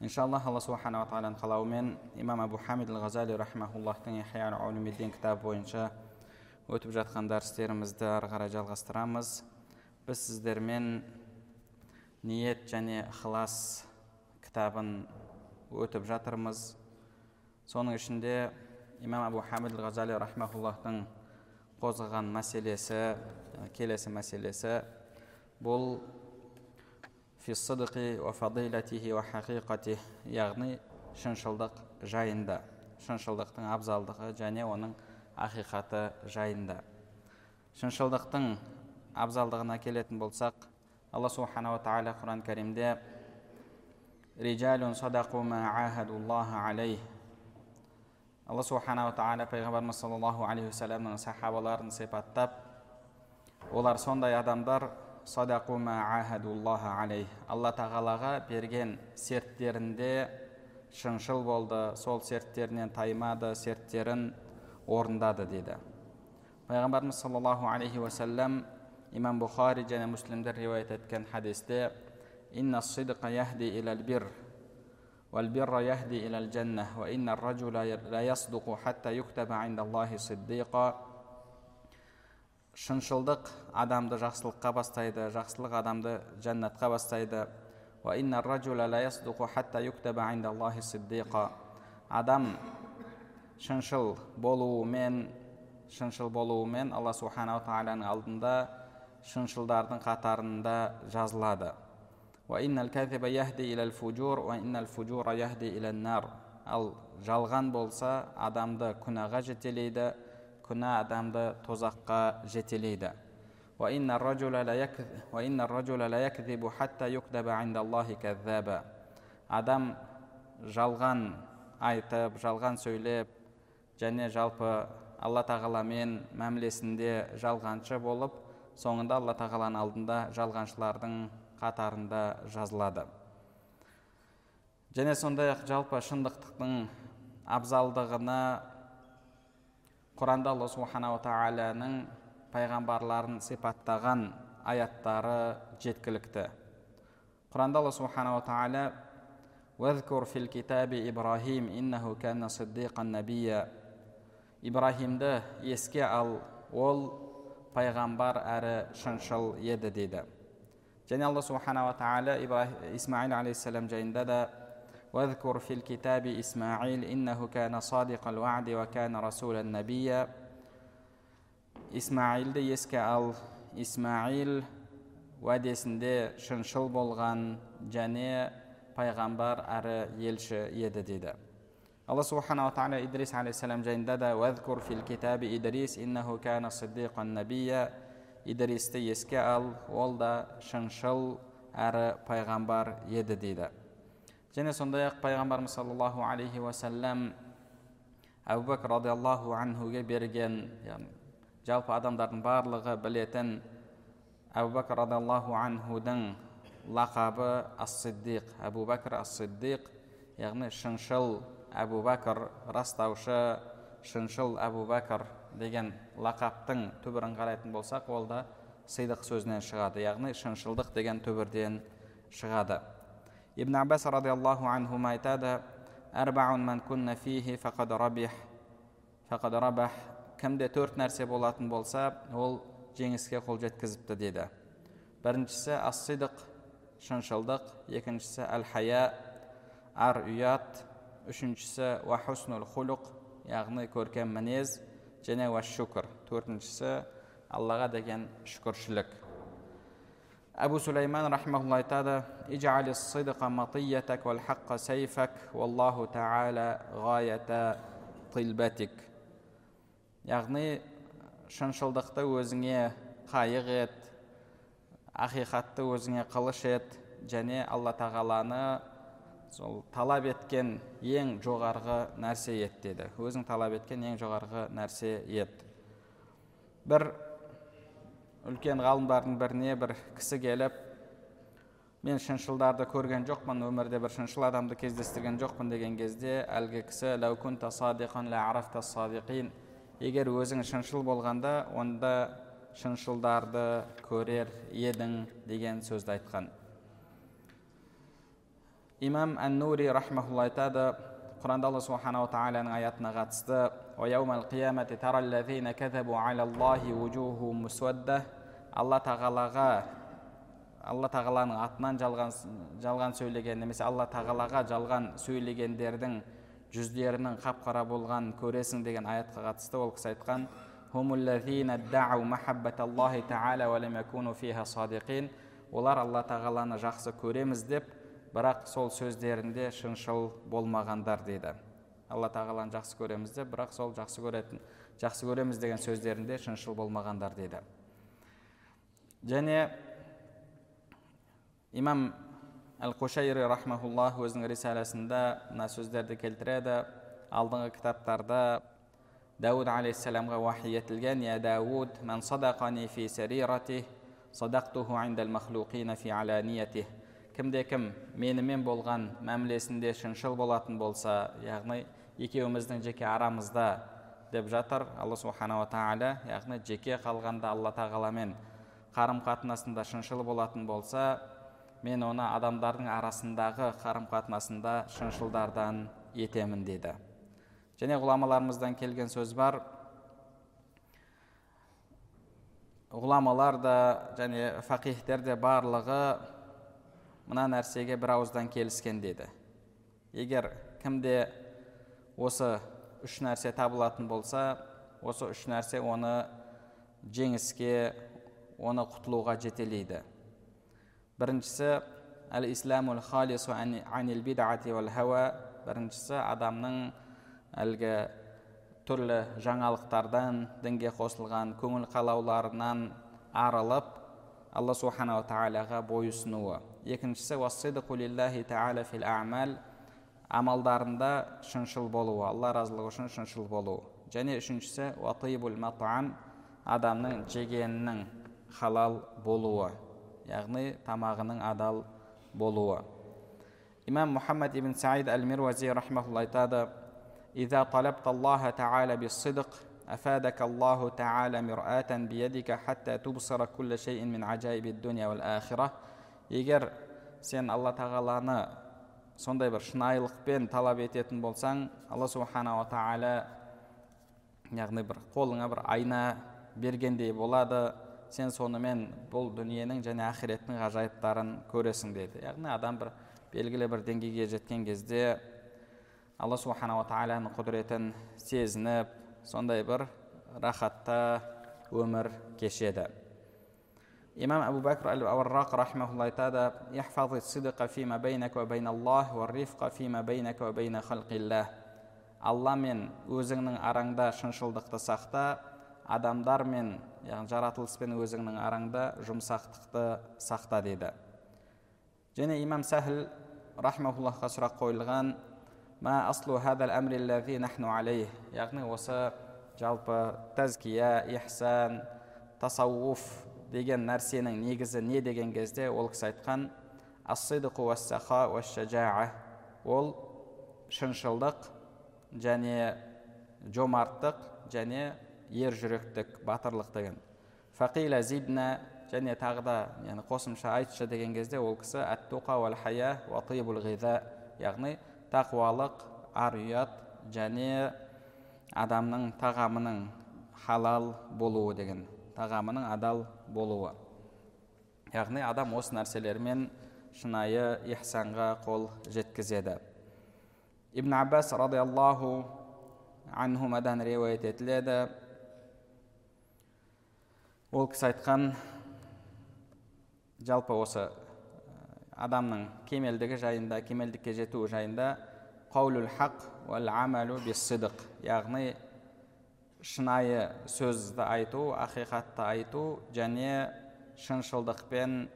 Иншаллах алла субханала тағаланың қалауымен имам абу хамид ал ғазали рахмауллахтың кітабы бойынша өтіп жатқан дәрістерімізді ары қарай жалғастырамыз біз сіздермен ниет және ықылас кітабын өтіп жатырмыз соның ішінде имам абу хамид ал ғазали рахмауллахтың қозғаған мәселесі келесі мәселесі бұл яғни шыншылдық жайында шыншылдықтың абзалдығы және оның ақиқаты жайында шыншылдықтың абзалдығына келетін болсақ алла субханала тағала құран кәрімде алла субханала тағала пайғамбарымыз саллаллаху алейхи уассаламның сахабаларын сипаттап олар сондай адамдар алла тағалаға берген серттерінде шыншыл болды сол серттерінен таймады серттерін орындады дейді пайғамбарымыз саллаллаху алейхи уассалам имам бұхари және муслимдер риуаят еткен хадисте والبر يهدي إلى الجنة وإن الرجل لا يصدق حتى يكتب عند الله صديقا шыншылдық адамды жақсылыққа бастайды жақсылық адамды жәннатқа бастайды. Адам шыншыл болуымен шыншыл болуымен алла субханала тағаланың алдында шыншылдардың қатарында жазылады. Ал жалған болса адамды күнәға жетелейді күнә адамды тозаққа жетелейді. Адам жалған айтып жалған сөйлеп және жалпы алла тағаламен мәмілесінде жалғаншы болып соңында алла тағаланың алдында жалғаншылардың қатарында жазылады. Және сондай ақ жалпы шындықтықтың абзалдығына құранда алла субханала тағаланың пайғамбарларын сипаттаған аяттары жеткілікті құранда алла субханала тағала фил китаби ибрахим иннаху кана сиддиқан набия ибрахимді еске ал ол пайғамбар әрі шыншыл еді дейді және алла субханала тағала исмаил алейхисалам жайында да واذكر في الكتاب إسماعيل إنه كان صادق الوعد وكان رسولا نبيا исмаилді еске ал исмаил уәдесінде шыншыл болған және пайғамбар әрі елші еді дейді алла субханала тағала идрис алейхисалам жайында да уәзкур фил китаби идрис иннаху кана сиддиқан набия идристі еске ал ол да шыншыл әрі пайғамбар еді дейді және сондай ақ пайғамбарымыз саллаллаху алейхи уассалам әбу бәкір радиаллаху анхуге берген яғни жалпы адамдардың барлығы білетін әбу бәкір радиаллаху анхудың лақабы ас сиддиқ әбу бәкір ас сиддиқ яғни шыншыл әбу бәкір растаушы шыншыл әбу бәкір деген лақаптың түбірін қарайтын болсақ ол да сыдық сөзінен шығады. Яғни шыншылдық деген түбірден шығады. Ибн аббас радиаллаху анхума айтады кімде төрт нәрсе болатын болса ол жеңіске қол жеткізіпті деді біріншісі ас шыншылдық екіншісі әл хая ар ұят үшіншісі уахуснул хулуқ яғни көркем мінез және шүкір төртіншісі аллаға деген шүкіршілік әбу сулейман рахмаулла айтады яғни шыншылдықты өзіңе қайық ет ақиқатты өзіңе қылыш ет және алла тағаланы сол талап еткен ең жоғарғы нәрсе ет деді өзің талап еткен ең жоғарғы нәрсе ет бір үлкен ғалымдардың біріне бір кісі келіп мен шыншылдарды көрген жоқпын өмірде бір шыншыл адамды кездестірген жоқпын деген кезде әлгі кісі егер өзің шыншыл болғанда онда шыншылдарды көрер едің деген сөзді айтқан. Имам ән нури рахмаулла айтады құранда алла субханала тағаланың аятына қатысты алла тағалаға алла тағаланың атынан жалған, жалған сөйлеген немесе алла тағалаға жалған сөйлегендердің жүздерінің қап қара болғанын көресің деген аятқа қатысты ол кісі айтқан олар алла тағаланы жақсы көреміз деп бірақ сол сөздерінде шыншыл болмағандар дейді. Алла тағаланы жақсы көреміз деп бірақ сол жақсы көретін жақсы көреміз деген сөздерінде шыншыл болмағандар дейді. Және имам әл қушайри рахмаулла өзінің рисаласында мына сөздерді келтіреді. Алдыңғы кітаптарда дәуд алейхисаламға уахи етілген я дауд мән садақани фи сариратих садақтуху индал махлуқина фи аланиятих кімде кім менімен болған мәмілесінде шыншыл болатын болса яғни екеуміздің жеке арамызда деп жатыр. Алла субханала тағала яғни жеке қалғанда алла тағаламен қарым қатынасында шыншыл болатын болса мен оны адамдардың арасындағы қарым қатынасында шыншылдардан етемін деді. Және ғұламаларымыздан келген сөз бар. Ғұламалар да және фақихтер де барлығы мына нәрсеге бір ауыздан келіскен деді. Егер кімде осы үш нәрсе табылатын болса осы үш нәрсе оны жеңіске оны құтылуға жетелейді біріншісі әл исламул халису анил бидати уал хауа біріншісі адамның әлгі түрлі жаңалықтардан дінге қосылған көңіл қалауларынан арылып алла субханала тағалаға бойұсынуы екіншісі фил амалдарында шыншыл болуы алла разылығы үшін шыншыл болу және үшіншісі адамның жегенінің халал болуы яғни тамағының адал болуы имам мұхаммад ибн саид әл мирвази рахмаулла айтады إذا طلبت الله تعالى بالصدق أفادك الله تعالى مرآة بيدك حتى تبصر كل شيء من عجائب الدنيا والآخرة егер сен алла тағаланы сондай бір шынайылықпен талап ететін болсаң алла субханала тағала яғни бір қолыңа бір айна бергендей болады сен сонымен бұл дүниенің және ақиреттің ғажайыптарын көресің деді яғни адам бір белгілі бір деңгейге жеткен кезде алла субханала тағаланың құдіретін сезініп сондай бір рахатта өмір кешеді. Имам әбу бәкір әл ауаррақ рахмаулла айтады алла мен өзіңнің араңда шыншылдықты сақта адамдар мен яғни жаратылыспен өзіңнің араңда жұмсақтықты сақта дейді. Және имам сәхіл рахмауллахқа сұрақ қойылған яғни осы жалпы тәзкия ихсан тасауф деген нәрсенің негізі не деген кезде ол кісі айтқан ол шыншылдық және жомарттық және ержүректік батырлық деген фақила зидна және тағы да яғни қосымша айтшы деген кезде ол кісі яғни тақуалық ар ұят және адамның тағамының халал болуы деген тағамының адал болуы. Яғни адам осы нәрселермен шынайы ихсанға қол жеткізеді. Ибн аббас радиаллаху анхумадан риуаят етіледі. Ол кісі айтқан жалпы осы адамның кемелдігі жайында кемелдікке жетуі жайында қаулул хақ яғни шынайы сөзді айту ақиқатты айту және шыншылдықпен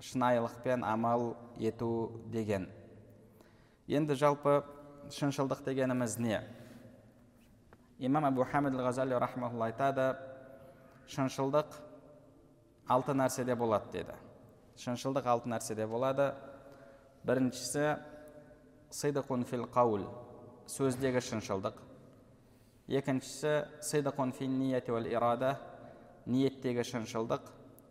шынайылықпен амал ету деген. Енді жалпы шыншылдық дегеніміз не? Имам абу хамид ғазали рахмаулла айтады шыншылдық алты нәрседе болады деді. Шыншылдық алты нәрседе болады. Біріншісі сидықун фил қаул сөздегі шыншылдық. Екіншісі сидықун фил ниети уал ирада ниеттегі шыншылдық.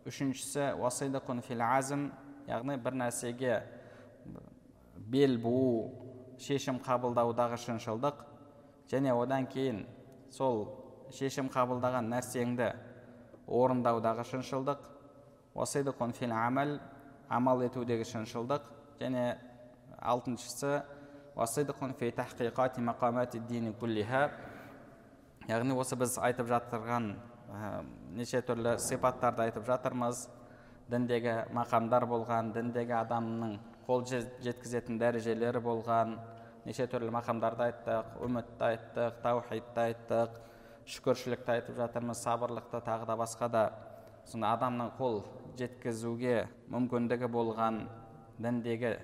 Үшіншісі уасидықун фил азм яғни бір нәрсеге бел буу шешім қабылдаудағы шыншылдық. Және одан кейін сол шешім қабылдаған нәрсеңді орындаудағы шыншылдық амал амал етудегі шыншылдық және алтыншысы яғни осы біз айтып жатырған неше түрлі сипаттарды айтып жатырмыз. Діндегі мақамдар болған діндегі адамның қол жеткізетін дәрежелері болған неше түрлі мақамдарды айттық үмітті айттық таухидты айттық шүкіршілікті айтып жатырмыз сабырлықты тағы да басқа да сонда адамның қол жеткізуге мүмкіндігі болған діндегі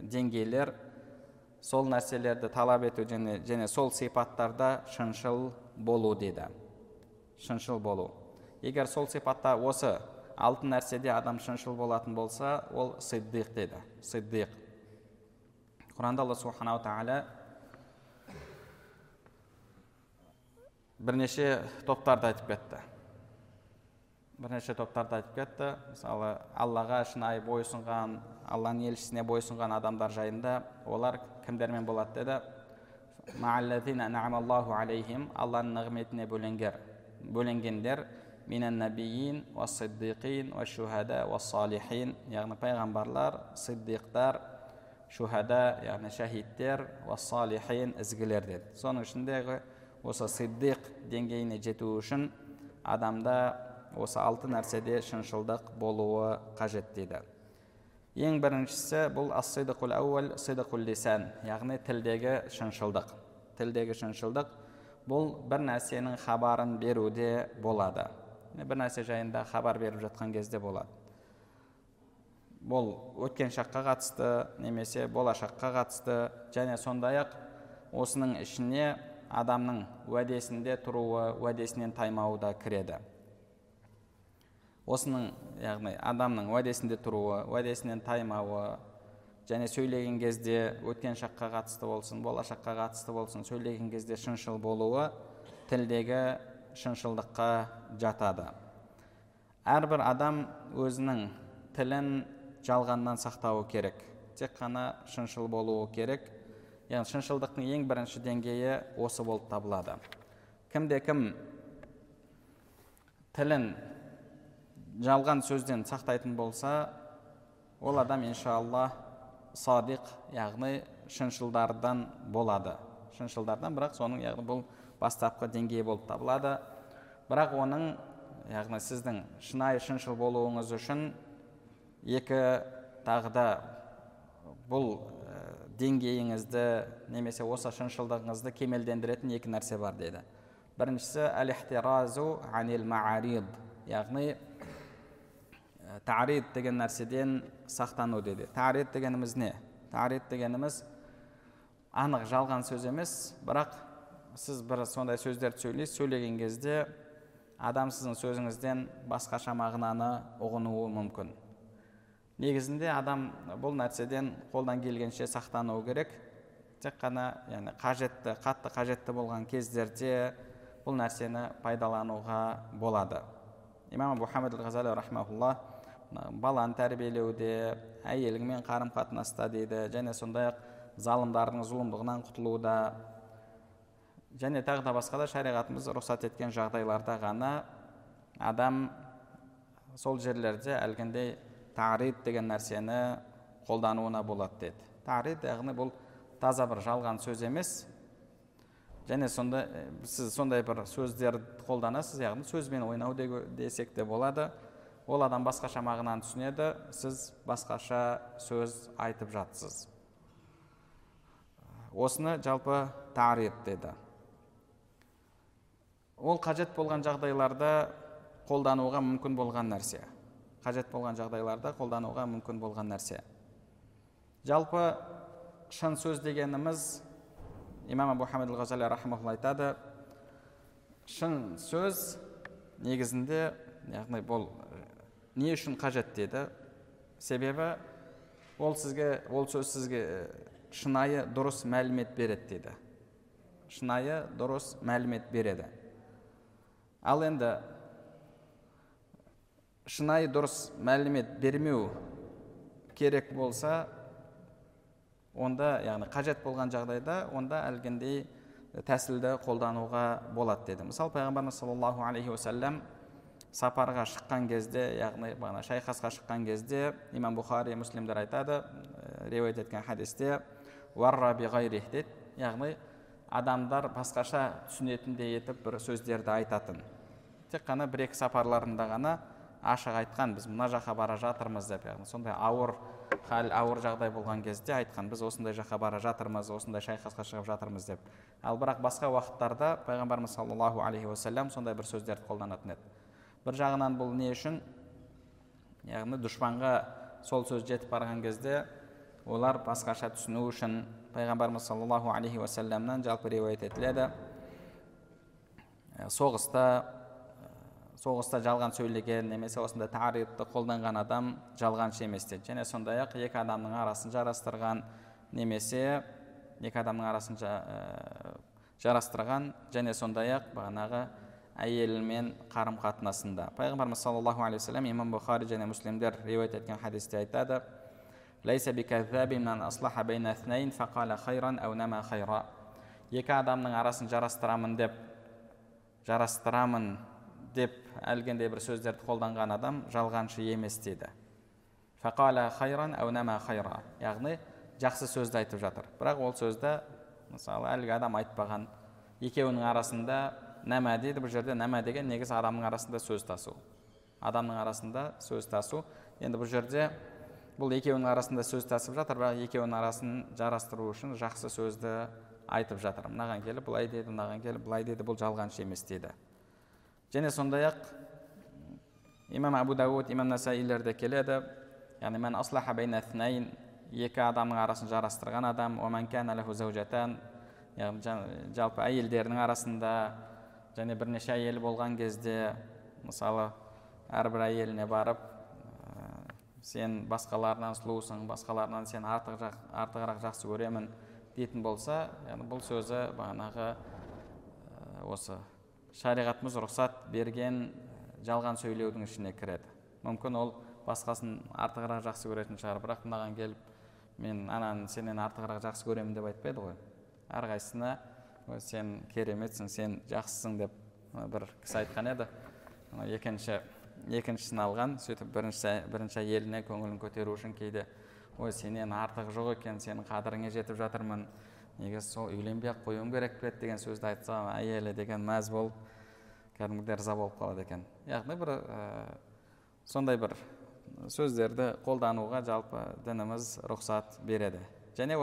деңгейлер сол нәрселерді талап ету және, және сол сипаттарда шыншыл болу деді шыншыл болу. Егер сол сипатта осы алтын нәрседе адам шыншыл болатын болса ол сиддиқ деді сиддиқ құранда алла субханала тағала бірнеше топтарды айтып кетті. Бірнеше топтарды айтып кетті. Мысалы аллаға шынайы бойұсынған алланың елшісіне бойұсынған адамдар жайында олар кімдермен болады деді? Алланың нығметіне бөленгер бөленгендер яғни пайғамбарлар сиддиқтар шухада яғни шахидтер уассалихин ізгілер деді. Соның ішіндегі осы сиддиқ деңгейіне жету үшін адамда осы алты нәрседе шыншылдық болуы қажет дейді. Ең біріншісі бұл ассидықул әуәл сидықул лисан яғни тілдегі шыншылдық. Тілдегі шыншылдық бұл бір нәрсенің хабарын беруде болады. Бір нәрсе жайында хабар беріп жатқан кезде болады. Бұл өткен шаққа қатысты немесе болашаққа қатысты және сондай ақ осының ішіне адамның уәдесінде тұруы уәдесінен таймауы да кіреді. Осының яғни адамның уәдесінде тұруы уәдесінен таймауы және сөйлеген кезде өткен шаққа қатысты болсын болашаққа қатысты болсын сөйлеген кезде шыншыл болуы тілдегі шыншылдыққа жатады. Әрбір адам өзінің тілін жалғаннан сақтауы керек. Тек қана шыншыл болуы керек. Яғни шыншылдықтың ең бірінші деңгейі осы болып табылады. Кімде кім тілін жалған сөзден сақтайтын болса ол адам иншалла садиқ яғни шыншылдардан болады. Шыншылдардан бірақ соның яғни бұл бастапқы деңгейі болып табылады. Бірақ оның яғни сіздің шынайы шыншыл болуыңыз үшін екі тағы да бұл деңгейіңізді немесе осы шыншылдығыңызды кемелдендіретін екі нәрсе бар деді біріншісі әл яғни тарид деген нәрседен сақтану деді тарид дегеніміз не? Тарид дегеніміз анық жалған сөз емес бірақ сіз бір сондай сөздерді сөйлейсіз сөйлеген кезде адам сіздің сөзіңізден басқаша мағынаны ұғынуы мүмкін. Негізінде адам бұл нәрседен қолдан келгенше сақтануы керек. Тек қана яғни қажетті қатты қажетті болған кездерде бұл нәрсені пайдалануға болады. Имам абу ғазали баланы тәрбиелеуде әйеліңмен қарым қатынаста дейді және сондай ақ залымдардың зұлымдығынан құтылуда. Және тағы да басқа да шариғатымыз рұқсат еткен жағдайларда ғана адам сол жерлерде әлгіндей тарид деген нәрсені қолдануына болады деді. Тарид яғни бұл таза бір жалған сөз емес. Және сонда сіз сондай бір сөздерді қолданасыз яғни сөзбен ойнау десек те болады. Ол адам басқаша мағынаны түсінеді сіз басқаша сөз айтып жатсыз. Осыны жалпы тарид деді. Ол қажет болған жағдайларда қолдануға мүмкін болған нәрсе. Қажет болған жағдайларда қолдануға мүмкін болған нәрсе. Жалпы шын сөз дегеніміз имам абу хамид айтады шын сөз негізінде яғни бұл не үшін қажет деді? Себебі ол сізге ол сөз сізге шынайы дұрыс мәлімет береді дейді шынайы дұрыс мәлімет береді. Ал енді шынайы дұрыс мәлімет бермеу керек болса онда яғни қажет болған жағдайда онда әлгіндей тәсілді қолдануға болады деді. Мысалы пайғамбарымыз саллаллаху алейхи уассалам сапарға шыққан кезде яғни бағана шайқасқа шыққан кезде имам бұхари муслимдер айтады риуаят еткен хадисте дейді яғни адамдар басқаша түсінетіндей етіп бір сөздерді айтатын. Тек қана бір екі сапарларында ғана ашық айтқан біз мына жаққа бара жатырмыз деп яғни сондай ауыр хал ауыр жағдай болған кезде айтқан біз осындай жаққа бара жатырмыз осындай шайқасқа шығып жатырмыз деп. Ал бірақ басқа уақыттарда пайғамбарымыз саллаллаху алейхи уассалам сондай бір сөздерді қолданатын еді. Бір жағынан бұл не үшін? Яғни дұшпанға сол сөз жетіп барған кезде олар басқаша түсіну үшін пайғамбарымыз саллаллаху алейхи уассаламнан жалпы риуаят етіледі. Соғыста соғыста жалған сөйлеген немесе осындай тарихты қолданған адам жалғаншы емес дейді және сондай ақ екі адамның арасын жарастырған немесе екі адамның арасын жа, ә, жарастырған және сондай ақ бағанағы әйелімен қарым қатынасында пайғамбарымыз саллаллаху алейхи вассалам имам бұхари және муслимдер риуаят еткен хадисте айтады. Екі адамның арасын жарастырамын деп жарастырамын деп әлгіндей бір сөздерді қолданған адам жалғаншы емес дейді. Яғни жақсы сөзді айтып жатыр. Бірақ ол сөзді мысалы әлгі адам айтпаған екеуінің арасында нәмә дейді бұл жерде нәмә деген негізі адамның арасында сөз тасу. Адамның арасында сөз тасу. Енді бұл жерде бұл екеуінің арасында сөз тасып жатыр бірақ екеуінің арасын жарастыру үшін жақсы сөзді айтып жатыр. Мынаған келіп былай деді мынаған келіп былай деді бұл жалғаншы емес дейді. Және сондай ақ имам абу дауд имам насаилерде келеді яғни екі адамның арасын жарастырған адам жалпы әйелдерінің арасында және бірнеше әйелі болған кезде мысалы әрбір әйеліне барып сен басқаларынан сұлусың басқаларынан сен артық, артығырақ жақсы көремін дейтін болса яғни бұл сөзі бағанағы осы шариғатымыз рұқсат берген жалған сөйлеудің ішіне кіреді. Мүмкін ол басқасын артығырақ жақсы көретін шығар. Бірақ мынаған келіп мен ананы сенен артығырақ жақсы көремін деп айтпайды ғой. Әрқайсысына сен кереметсің сен жақсысың деп бір кісі айтқан еді. Екінші екіншісін алған сөйтіп бірінші бірінші әйеліне көңілін көтеру үшін кейде ой сенен артық жоқ екен сенің қадіріңе жетіп жатырмын неге сол үйленбей ақ қоюым керек пе еді деген сөзді айтса әйелі деген мәз болып кәдімгідей ырза болып қалады екен яғни бір ә, сондай бір сөздерді қолдануға жалпы дініміз рұқсат береді және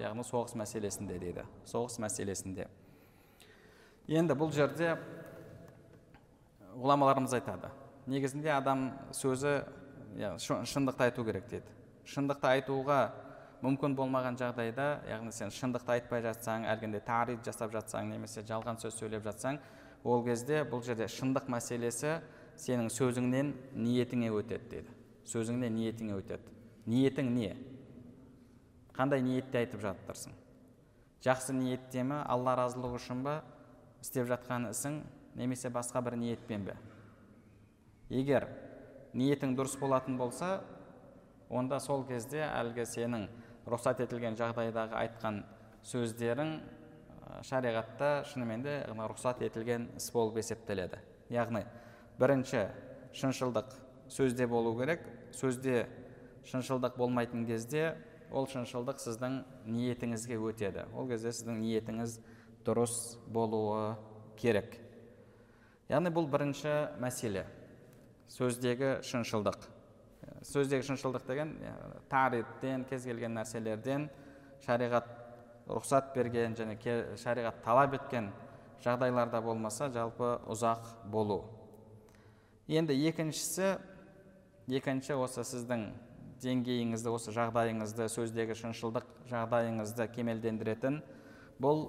яғни соғыс мәселесінде дейді соғыс мәселесінде енді бұл жерде ғұламаларымыз айтады негізінде адам сөзі шындықты айту керек дейді шындықты айтуға мүмкін болмаған жағдайда яғни сен шындықты айтпай жатсаң әлгіндей тарих жасап жатсаң немесе жалған сөз сөйлеп жатсаң ол кезде бұл жерде шындық мәселесі сенің сөзіңнен ниетіңе өтеді дейді. Сөзіңнен ниетіңе өтеді. Ниетің не? Қандай ниетте айтып жатырсың? Жақсы ниетте ме алла разылығы үшін ба істеп жатқан ісің немесе басқа бір ниетпен бе? Егер ниетің дұрыс болатын болса онда сол кезде әлгі сенің рұқсат етілген жағдайдағы айтқан сөздерің шариғатта шынымен де рұқсат етілген іс болып есептеледі. Яғни бірінші шыншылдық сөзде болу керек. Сөзде шыншылдық болмайтын кезде ол шыншылдық сіздің ниетіңізге өтеді. Ол кезде сіздің ниетіңіз дұрыс болуы керек. Яғни бұл бірінші мәселе. Сөздегі шыншылдық сөздегі шыншылдық деген тариттен кез келген нәрселерден шариғат рұқсат берген және шариғат талап еткен жағдайларда болмаса жалпы ұзақ болу. Енді екіншісі екінші осы сіздің деңгейіңізді осы жағдайыңызды сөздегі шыншылдық жағдайыңызды кемелдендіретін бұл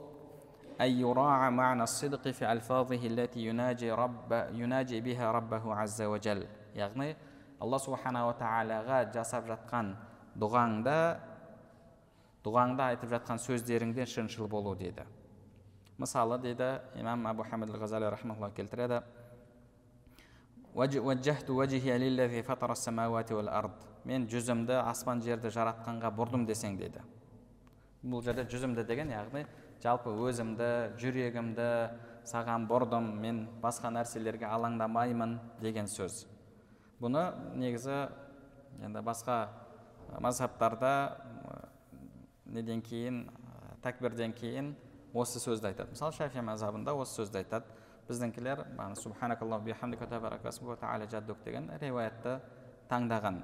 яғни алла субханала тағалаға жасап жатқан дұғаңда дұғаңда айтып жатқан сөздеріңде шыншыл болу деді. Мысалы дейді имам абу хамид ғазали келтіреді. Мен жүзімді аспан жерді жаратқанға бұрдым десең дейді бұл жерде жүзімді деген яғни жалпы өзімді жүрегімді саған бұрдым мен басқа нәрселерге алаңдамаймын деген сөз. Бұны негізі енді басқа мазхабтарда неден кейін тәкбірден кейін осы сөзді айтады. Мысалы шафи мазхабында осы сөзді айтады. Біздіңкілер деген риуаятты таңдаған.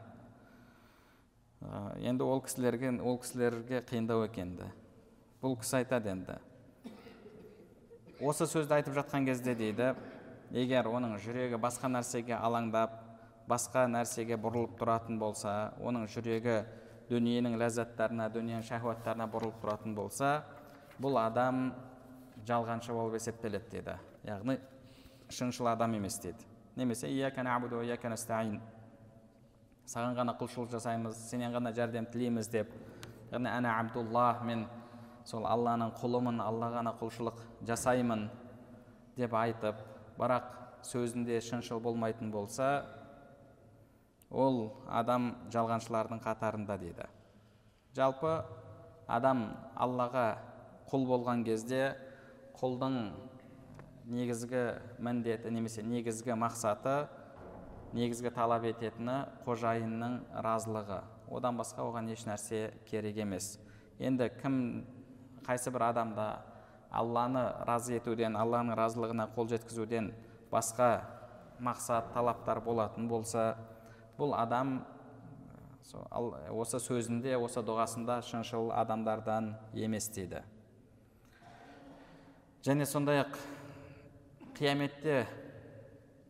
Енді ол кісілерге ол кісілерге қиындау екен бұл кісі айтады енді. Осы сөзді айтып жатқан кезде дейді егер оның жүрегі басқа нәрсеге алаңдап басқа нәрсеге бұрылып тұратын болса оның жүрегі дүниенің ләззаттарына дүниенің шахуаттарына бұрылып тұратын болса бұл адам жалғаншы болып есептеледі дейді яғни шыншыл адам емес дейді немесе саған ғана құлшылық жасаймыз сенен ғана жәрдем тілейміз деп. Яғни әна абдуллах мен сол алланың құлымын алла ғана құлшылық жасаймын деп айтып бірақ сөзінде шыншыл болмайтын болса ол адам жалғаншылардың қатарында дейді. Жалпы адам аллаға құл болған кезде құлдың негізгі міндеті немесе негізгі мақсаты негізгі талап ететіні қожайынның разылығы. Одан басқа оған еш нәрсе керек емес. Енді кім қайсы бір адамда алланы разы етуден алланың разылығына қол жеткізуден басқа мақсат талаптар болатын болса бұл адам осы сөзінде осы дұғасында шыншыл адамдардан емес дейді. Және сондай ақ қияметте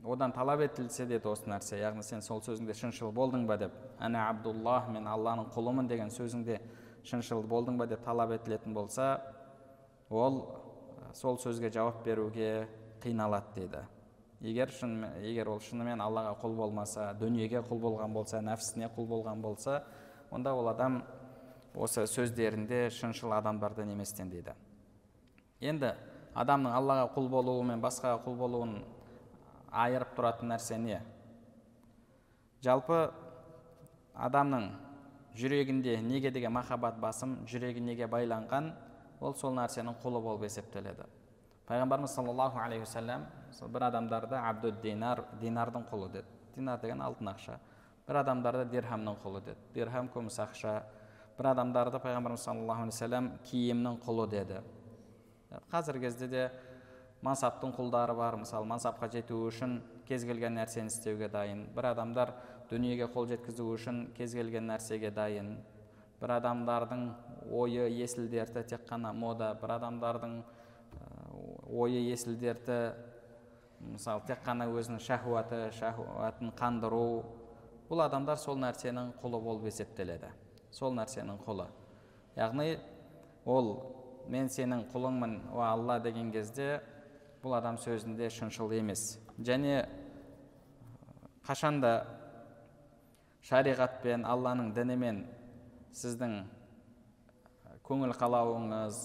одан талап етілсе деді осы нәрсе яғни сен сол сөзіңде шыншыл болдың ба деп әне абдуллах мен алланың құлымын деген сөзіңде шыншыл болдың ба деп талап етілетін болса ол сол сөзге жауап беруге қиналады деді егер шын егер ол шынымен аллаға құл болмаса дүниеге құл болған болса нәпсісіне құл болған болса онда ол адам осы сөздерінде шыншыл адамдардан еместен дейді. Енді адамның аллаға құл болуы мен басқаға құл болуын айырып тұратын нәрсе не? Жалпы адамның жүрегінде неге деген махаббат басым жүрегі неге байланған ол сол нәрсенің құлы болып есептеледі. Пайғамбарымыз саллаллаху алейхи уассалам бір адамдарды абду динар динардың құлы деді. Динар деген алтын ақша. Бір адамдарды дирхамның құлы деді. Дирхам күміс ақша. Бір адамдарды пайғамбарымыз саллаллаху алейхи вассалам киімнің құлы деді. Қазіргі кезде де мансаптың құлдары бар. Мысалы мансапқа жету үшін кез келген нәрсені істеуге дайын. Бір адамдар дүниеге қол жеткізу үшін кез келген нәрсеге дайын. Бір адамдардың ойы есіл дерті тек қана мода. Бір адамдардың ойы есіл дерті мысалы тек қана өзінің шахуаты шахуатын қандыру бұл адамдар сол нәрсенің құлы болып есептеледі. Сол нәрсенің құлы. Яғни ол мен сенің құлыңмын о алла деген кезде бұл адам сөзінде шыншыл емес. Және қашанда шариғатпен алланың дінімен сіздің көңіл қалауыңыз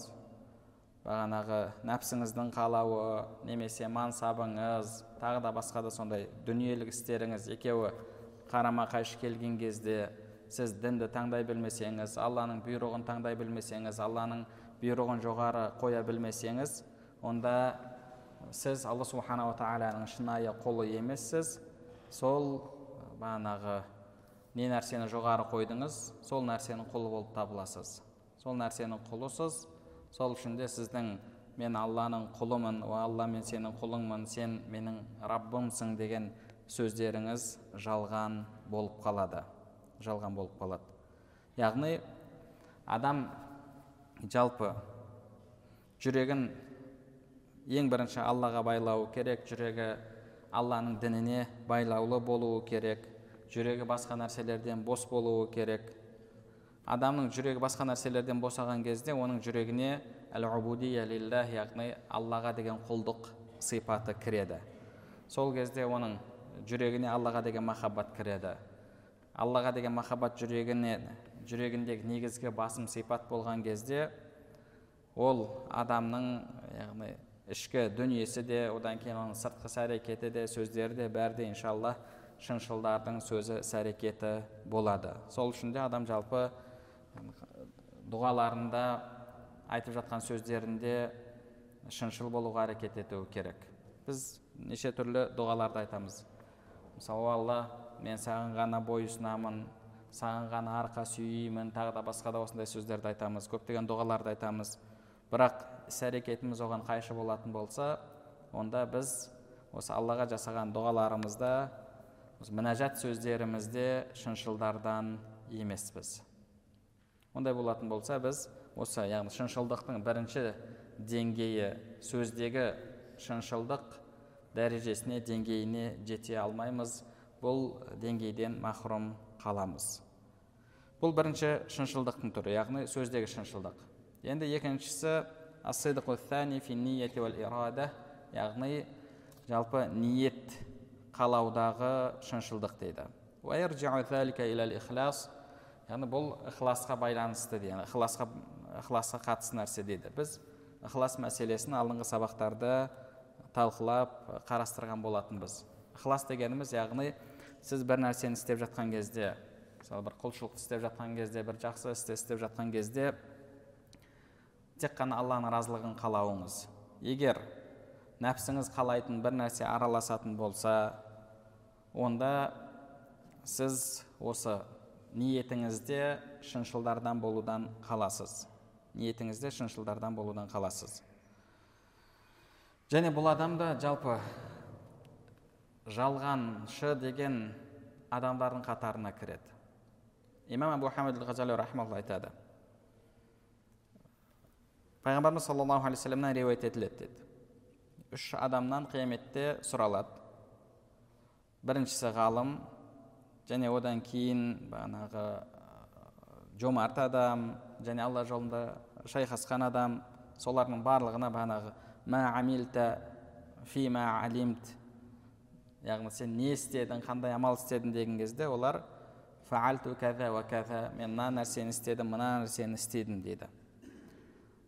бағанағы нәпсіңіздің қалауы немесе мансабыңыз тағы да басқа да сондай дүниелік істеріңіз екеуі қарама қайшы келген кезде сіз дінді таңдай білмесеңіз алланың бұйрығын таңдай білмесеңіз алланың бұйрығын жоғары қоя білмесеңіз онда сіз алла субханала тағаланың шынайы құлы емессіз. Сол бағанағы не нәрсені жоғары қойдыңыз сол нәрсенің құлы болып табыласыз. Сол нәрсенің құлысыз сол үшін де сіздің мен алланың құлымын о алла мен сенің құлыңмын сен менің раббымсың деген сөздеріңіз жалған болып қалады. Жалған болып қалады. Яғни адам жалпы жүрегін ең бірінші аллаға байлау керек жүрегі алланың дініне байлаулы болуы керек жүрегі басқа нәрселерден бос болуы керек адамның жүрегі басқа нәрселерден босаған кезде оның жүрегіне әл лиллах яғни аллаға деген құлдық сипаты кіреді. Сол кезде оның жүрегіне аллаға деген махаббат кіреді. Аллаға деген махаббат жүрегіне жүрегіндегі негізгі басым сипат болған кезде ол адамның яғни ішкі дүниесі де одан кейін оның сыртқы іс әрекеті де сөздері де бәрі де иншалла шыншылдардың сөзі іс әрекеті болады. Сол үшін де адам жалпы дұғаларында айтып жатқан сөздерінде шыншыл болуға әрекет етуі керек. Біз неше түрлі дұғаларды айтамыз. Мысалы алла мен саған ғана бойұсынамын саған ғана арқа сүйеймін тағы да басқа да осындай сөздерді айтамыз көптеген дұғаларды айтамыз. Бірақ іс әрекетіміз оған қайшы болатын болса онда біз осы аллаға жасаған дұғаларымызда мінәжат сөздерімізде шыншылдардан емеспіз. Ондай болатын болса біз осы яғни шыншылдықтың бірінші деңгейі сөздегі шыншылдық дәрежесіне деңгейіне жете алмаймыз. Бұл деңгейден махрұм қаламыз. Бұл бірінші шыншылдықтың түрі яғни сөздегі шыншылдық. Енді екіншісі яғни жалпы ниет қалаудағы шыншылдық дейді. Яғни бұл ықыласқа байланысты дейді ықыласқа ықыласқа қатысты нәрсе дейді. Біз ықылас мәселесін алдыңғы сабақтарда талқылап қарастырған болатынбыз. Ықылас дегеніміз яғни сіз бір нәрсені істеп жатқан кезде мысалы бір құлшылық істеп жатқан кезде бір жақсы істі істеп жатқан кезде тек қана алланың разылығын қалауыңыз. Егер нәпсіңіз қалайтын бір нәрсе араласатын болса онда сіз осы ниетіңізде шыншылдардан болудан қаласыз. Ниетіңізде шыншылдардан болудан қаласыз. Және бұл адам да жалпы жалғаншы деген адамдардың қатарына кіреді. Имам абу хамид айтады. Пайғамбарымыз саллаллаху алейхи вассаламнан риуаят етіледі деді. Үш адамнан қияметте сұралады. Біріншісі ғалым және одан кейін бағанағы жомарт адам және алла жолында шайқасқан адам солардың барлығына бағанағы мә амилта фи мә алимт яғни сен не істедің қандай амал істедің деген кезде олар фаалту кәзә уә кәзә мен мына нәрсені істедім мына нәрсені істедім дейді.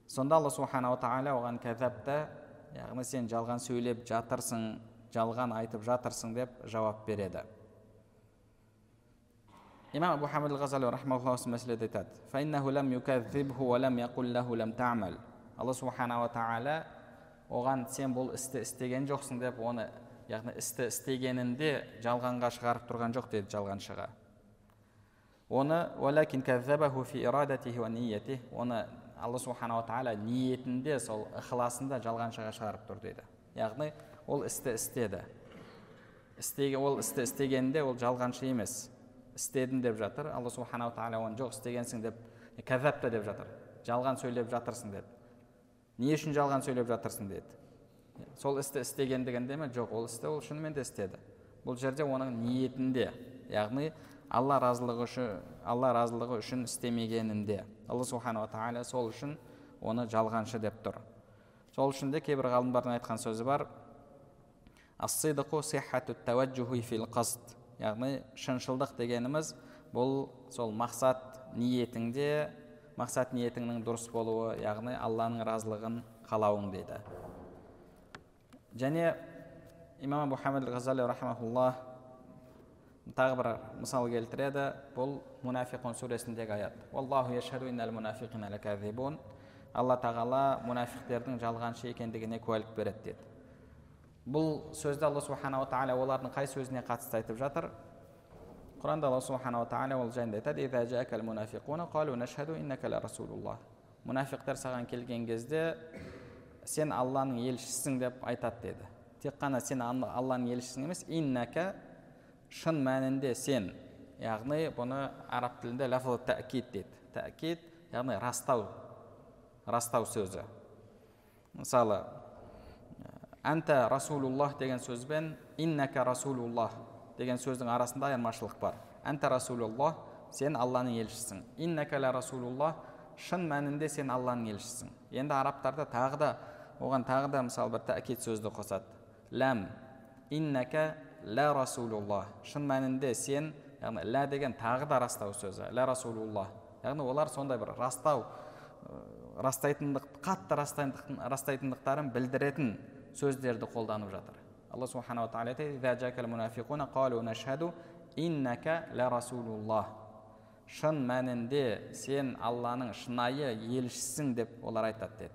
Сонда алла субханала тағала оған кәзәпті яғни сен жалған сөйлеп жатырсың жалған айтып жатырсың деп жауап береді. Имам абу хамид ғазали осы мәселеде айтады алла субханала тағала оған сен бұл істі істеген жоқсың деп оны яғни істі істегенінде жалғанға шығарып тұрған жоқ деді жалғаншыға оны оны алла субханала тағала ниетінде сол ықыласында жалғаншыға шығарып тұр дейді яғни ол істі істеді істеге, ол істі істегенде ол жалғаншы емес істедім деп жатыр. Алла субханала тағала оны жоқ істегенсің деп кәзапта деп жатыр. Жалған сөйлеп жатырсың деді не үшін жалған сөйлеп жатырсың? деді. Сол істі істегендігінде ме? Жоқ ол істі ол шынымен де істеді бұл жерде оның ниетінде яғни алла разылығы үшін алла разылығы үшін істемегенінде алла субханала тағала сол үшін оны жалғаншы деп тұр. Сол үшін де кейбір ғалымдардың айтқан сөзі бар. Яғни шыншылдық дегеніміз бұл сол мақсат ниетіңде мақсат ниетіңнің дұрыс болуы яғни алланың разылығын қалауың дейді. Және имам хамид ғазали тағы бір мысал келтіреді. Бұл мунафиқун сүресіндегі аят. Алла тағала мұнафиқтердің жалғаншы екендігіне куәлік береді деді бұл сөзді алла субханала тағала олардың қай сөзіне қатысты айтып жатыр? Құранда алла субханала тағала ол жайында айтады мұнафиқтар саған келген кезде сен алланың елшісісің деп айтады деді. Тек қана сен алланың елшісің емес иннака шын мәнінде сен яғни бұны араб тілінде лафл тәкид дейді. Тәкид яғни растау растау сөзі. Мысалы әнта расулуллах деген сөз бен иннака расулуллах деген сөздің арасында айырмашылық бар әнта расулуллах сен алланың елшісің иннака ля расулуллах шын мәнінде сен алланың елшісің енді арабтарда тағы да оған тағы да мысалы бір тәкид сөзді қосады ләм иннака ля расулуллах шын мәнінде сен яғни лә деген тағы да растау сөзі ля расулуллах яғни олар сондай бір растау растайтындық қатты растайтындықтарын білдіретін сөздерді қолданып жатыр. Алла субханала тағала айтады шын мәнінде сен алланың шынайы елшісің деп олар айтады деді.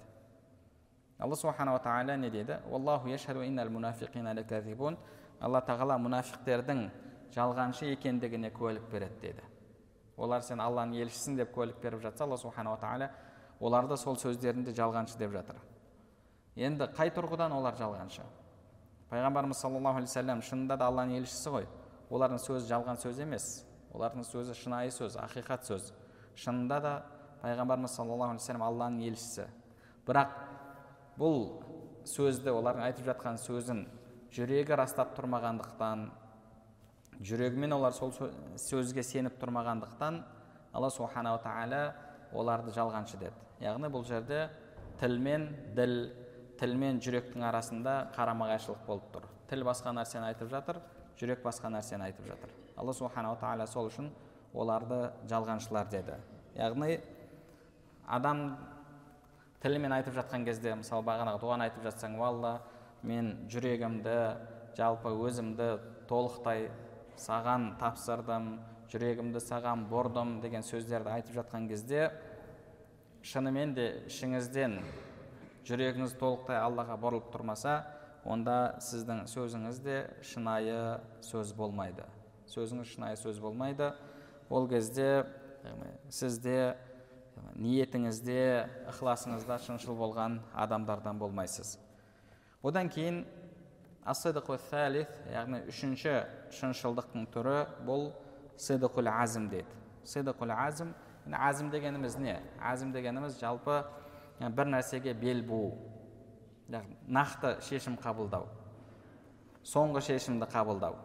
Алла субханала тағала не дейді алла тағала мұнафиқтердің жалғаншы екендігіне куәлік береді деді. Олар сен алланың елшісің деп куәлік беріп жатса алла субханала тағала оларды сол сөздерінде жалғаншы деп жатыр. Енді қай тұрғыдан олар жалғаншы пайғамбарымыз саллаллаху алейхи вассалам шынында да алланың елшісі ғой. Олардың сөзі жалған сөз емес. Олардың сөзі шынайы сөз ақиқат сөз. Шынында да пайғамбарымыз саллаллаху алейхи вассалам алланың елшісі. Бірақ бұл сөзді олардың айтып жатқан сөзін жүрегі растап тұрмағандықтан жүрегімен олар сол сөзге сеніп тұрмағандықтан алла субханала тағала оларды жалғаншы деді. Яғни бұл жерде тіл мен діл тіл мен жүректің арасында қарама қайшылық болып тұр. Тіл басқа нәрсені айтып жатыр жүрек басқа нәрсені айтып жатыр. Алла субханала тағала сол үшін оларды жалғаншылар деді. Яғни адам тілімен айтып жатқан кезде мысалы бағанағы дұғаны айтып жатсаң алла мен жүрегімді жалпы өзімді толықтай саған тапсырдым жүрегімді саған бұрдым деген сөздерді айтып жатқан кезде шынымен де ішіңізден жүрегіңіз толықтай аллаға бұрылып тұрмаса онда сіздің сөзіңіз де шынайы сөз болмайды. Сөзіңіз шынайы сөз болмайды. Ол кезде сізде ниетіңізде ықыласыңызда шыншыл болған адамдардан болмайсыз. Одан кейін яғни үшінші шыншылдықтың түрі бұл сидықул азім дейді. Сидықул азім азім дегеніміз не? Азім дегеніміз жалпы бір нәрсеге бел буу нақты шешім қабылдау. Соңғы шешімді қабылдау.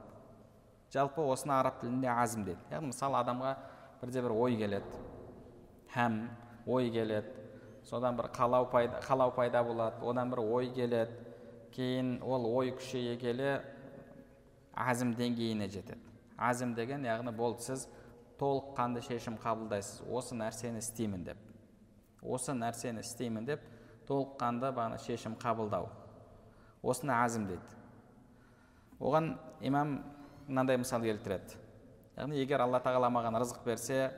Жалпы осыны араб тілінде азім дейді. Яғни мысалы адамға бірде бір ой келеді. Һәм ой келеді. Содан бір қалау пайда, қалау пайда болады. Одан бір ой келеді. Кейін ол ой күшейе келе азім деңгейіне жетеді. Азім деген яғни болды сіз толыққанды шешім қабылдайсыз. Осы нәрсені істеймін деп. Осы нәрсені істеймін деп толыққанды бағана шешім қабылдау. Осыны әзім дейді оған имам мынандай мысал келтіреді. Яғни егер алла тағала маған рызық берсе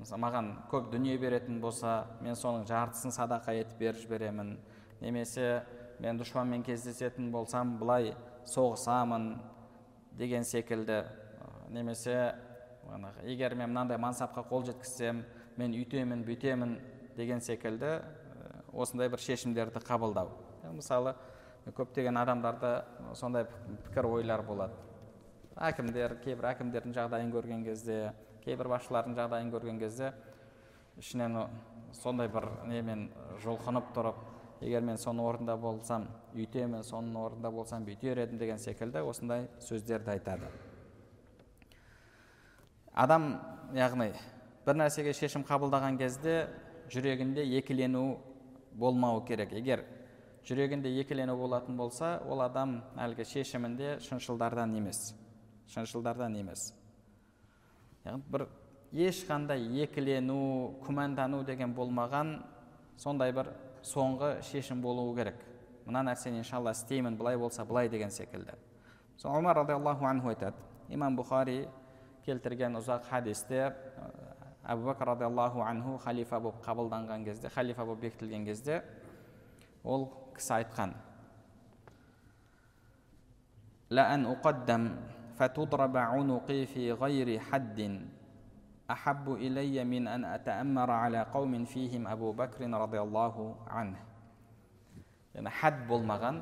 маған көп дүние беретін болса мен соның жартысын садақа етіп беріп жіберемін. Немесе мен дұшпанмен кездесетін болсам былай соғысамын деген секілді. Немесе егер мен мынандай мансапқа қол жеткізсем мен үйтемін бүйтемін деген секілді осындай бір шешімдерді қабылдау. Мысалы көптеген адамдарда сондай пікір ойлар болады. Әкімдер кейбір әкімдердің жағдайын көрген кезде кейбір басшылардың жағдайын көрген кезде ішінен сондай бір немен жұлқынып тұрып егер мен соның орнында болсам үйтемін соның орнында болсам бүйтер едім деген секілді осындай сөздерді айтады. Адам яғни бір нәрсеге шешім қабылдаған кезде жүрегінде екілену болмауы керек. Егер жүрегінде екілену болатын болса ол адам әлгі шешімінде шыншылдардан емес. Шыншылдардан емес. Яғни бір ешқандай екілену күмәндану деген болмаған сондай бір соңғы шешім болуы керек. Мына нәрсені иншалла істеймін былай болса былай деген секілді. Сол омар радиаллаху анху айтады. Имам бұхари келтірген ұзақ хадисте әбу бәкір радиаллаху анху халифа болып қабылданған кезде халифа болып бекітілген кезде ол кісі айтқан لأن أقدم فتضرب عنقي في غير حد أحب إلي من أن أتأمر على قوم فيهم أبو بكر رضي الله عنه яғни хад болмаған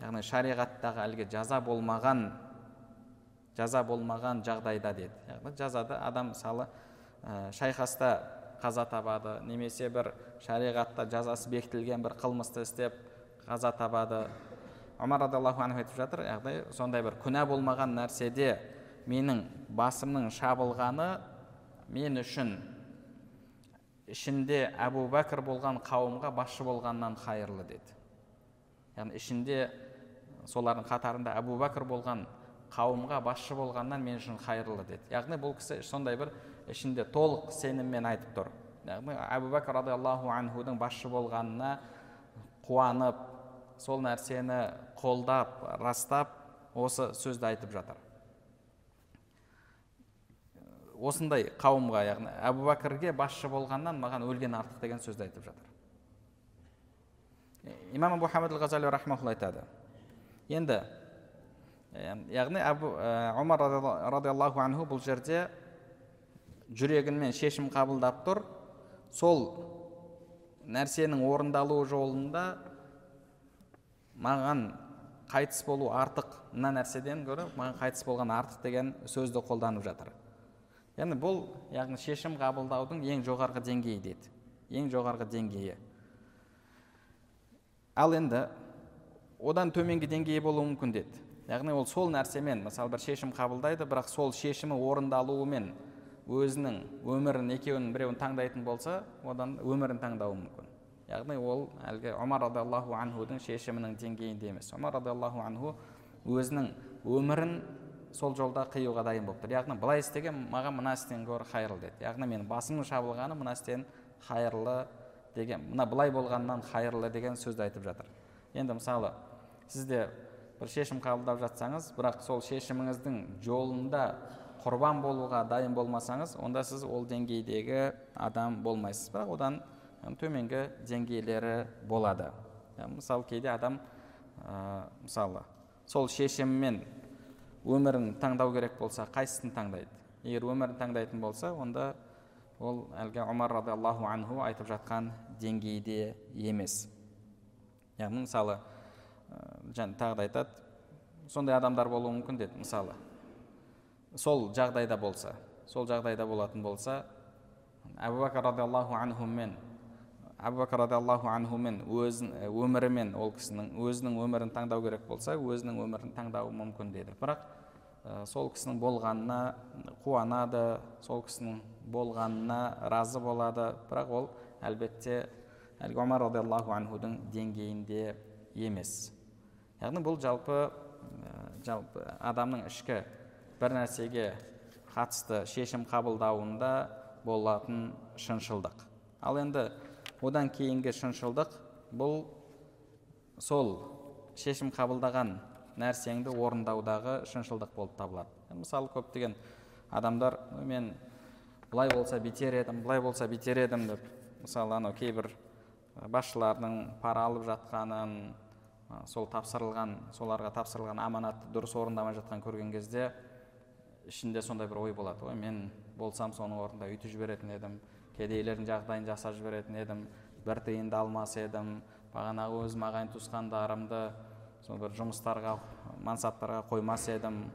яғни шариғаттағы әлгі жаза болмаған жаза болмаған жағдайда деді яғни жазада адам мысалы ә, шайқаста қаза табады немесе бір шариғатта жазасы бекітілген бір қылмысты істеп қаза табады. Омар радиаллаху анху айтып жатыр яғни сондай бір күнә болмаған нәрседе менің басымның шабылғаны мен үшін ішінде әбу бәкір болған қауымға басшы болғаннан қайырлы деді. Яғни ішінде солардың қатарында әбу бәкір болған қауымға басшы болғаннан мен үшін қайырлы деді. Яғни бұл кісі сондай бір ішінде толық сеніммен айтып тұр. Әбу бәкір радиаллаху анхудың басшы болғанына қуанып сол нәрсені қолдап растап осы сөзді айтып жатыр. Осындай қауымға яғни әбу бәкірге басшы болғаннан маған өлген артық деген сөзді айтып жатыр. Имам абу хамид ғазали айтады. Енді яғни әбу омар радиаллаху анху бұл жерде жүрегімен шешім қабылдап тұр. Сол нәрсенің орындалуы жолында маған қайтыс болу артық. Мына нәрседен гөрі маған қайтыс болған артық деген сөзді қолданып жатыр. Яғни бұл яғни шешім қабылдаудың ең жоғарғы деңгейі деді ең жоғарғы деңгейі. Ал енді одан төменгі деңгейі болуы мүмкін деді яғни ол сол нәрсемен мысалы бір шешім қабылдайды бірақ сол шешімі орындалуымен өзінің өмірін екеуінің біреуін таңдайтын болса одан өмірін таңдауы мүмкін. Яғни ол әлгі омар радиаллаху анхудың шешімінің деңгейінде емес. Омар радиаллаху анху өзінің өмірін сол жолда қиюға дайын болып тұр. Яғни былай істеген маған мына істен гөрі қайырлы деді. Яғни менің басымның шабылғаны мына істен қайырлы деген мына былай болғаннан қайырлы деген сөзді айтып жатыр. Енді мысалы сізде бір шешім қабылдап жатсаңыз бірақ сол шешіміңіздің жолында құрбан болуға дайын болмасаңыз онда сіз ол деңгейдегі адам болмайсыз. Бірақ одан төменгі деңгейлері болады. Мысалы кейде адам ә, мысалы сол шешіммен өмірін таңдау керек болса қайсысын таңдайды? Егер өмірін таңдайтын болса онда ол әлгі омар радиаллаху анху айтып жатқан деңгейде емес. Яғни мысалы және тағы да айтады сондай адамдар болуы мүмкін деді. Мысалы сол жағдайда болса сол жағдайда болатын болса әбу бәкір радиаллаху анхумен әбу бәкір радиаллаху анхумен өзін өмірімен ол кісінің өзінің өмірін таңдау керек болса өзінің өмірін таңдауы мүмкін деді. Бірақ сол кісінің болғанына қуанады сол кісінің болғанына разы болады. Бірақ ол әлбетте әлгі омар радиаллаху анхудың деңгейінде емес. Яғни бұл жалпы жалпы адамның ішкі бір нәрсеге қатысты шешім қабылдауында болатын шыншылдық. Ал енді одан кейінгі шыншылдық бұл сол шешім қабылдаған нәрсеңді орындаудағы шыншылдық болып табылады. Мысалы көптеген адамдар мен былай болса битер едім былай болса битер едім деп мысалы анау кейбір басшылардың пара алып жатқанын сол тапсырылған соларға тапсырылған аманатты дұрыс орындамай жатқан көрген кезде ішінде сондай бір ой болады ой мен болсам соның орнында үйтіп жіберетін едім кедейлердің жағдайын жасап жіберетін едім бір тиынды алмас едім бағанағы өзім ағайын туысқандарымды сол бір жұмыстарға мансаптарға қоймас едім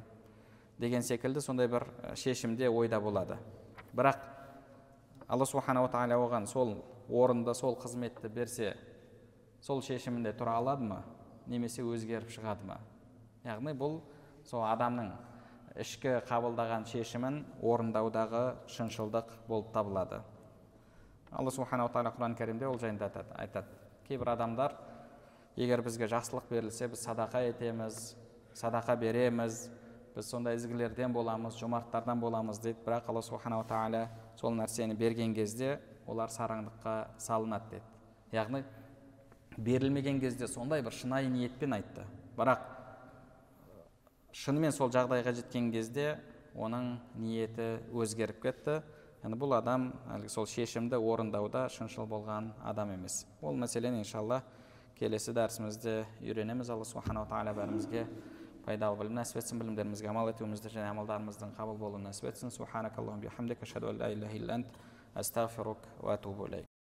деген секілді сондай бір шешімде ойда болады. Бірақ алла субханала тағала оған сол орынды сол қызметті берсе сол шешімінде тұра алады ма? Немесе өзгеріп шығады ма? Яғни бұл сол адамның ішкі қабылдаған шешімін орындаудағы шыншылдық болып табылады. Алла субханала тағала құран кәрімде ол жайында айтады, айтады. Кейбір адамдар егер бізге жақсылық берілсе біз садақа етеміз садақа береміз біз сондай ізгілерден боламыз жомарттардан боламыз дейді. Бірақ алла субханала тағала сол нәрсені берген кезде олар сараңдыққа салынады деді яғни берілмеген кезде сондай бір шынайы ниетпен айтты. Бірақ шынымен сол жағдайға жеткен кезде оның ниеті өзгеріп кетті. Яғни бұл адам әлгі сол шешімді орындауда шыншыл болған адам емес. Ол мәселені иншалла келесі дәрісімізде үйренеміз. Алла субханала тағала бәрімізге пайдалы білім нәсіп етсін білімдерімізге амал етуімізді және амалдарымыздың қабыл болуын нәсіп етсін.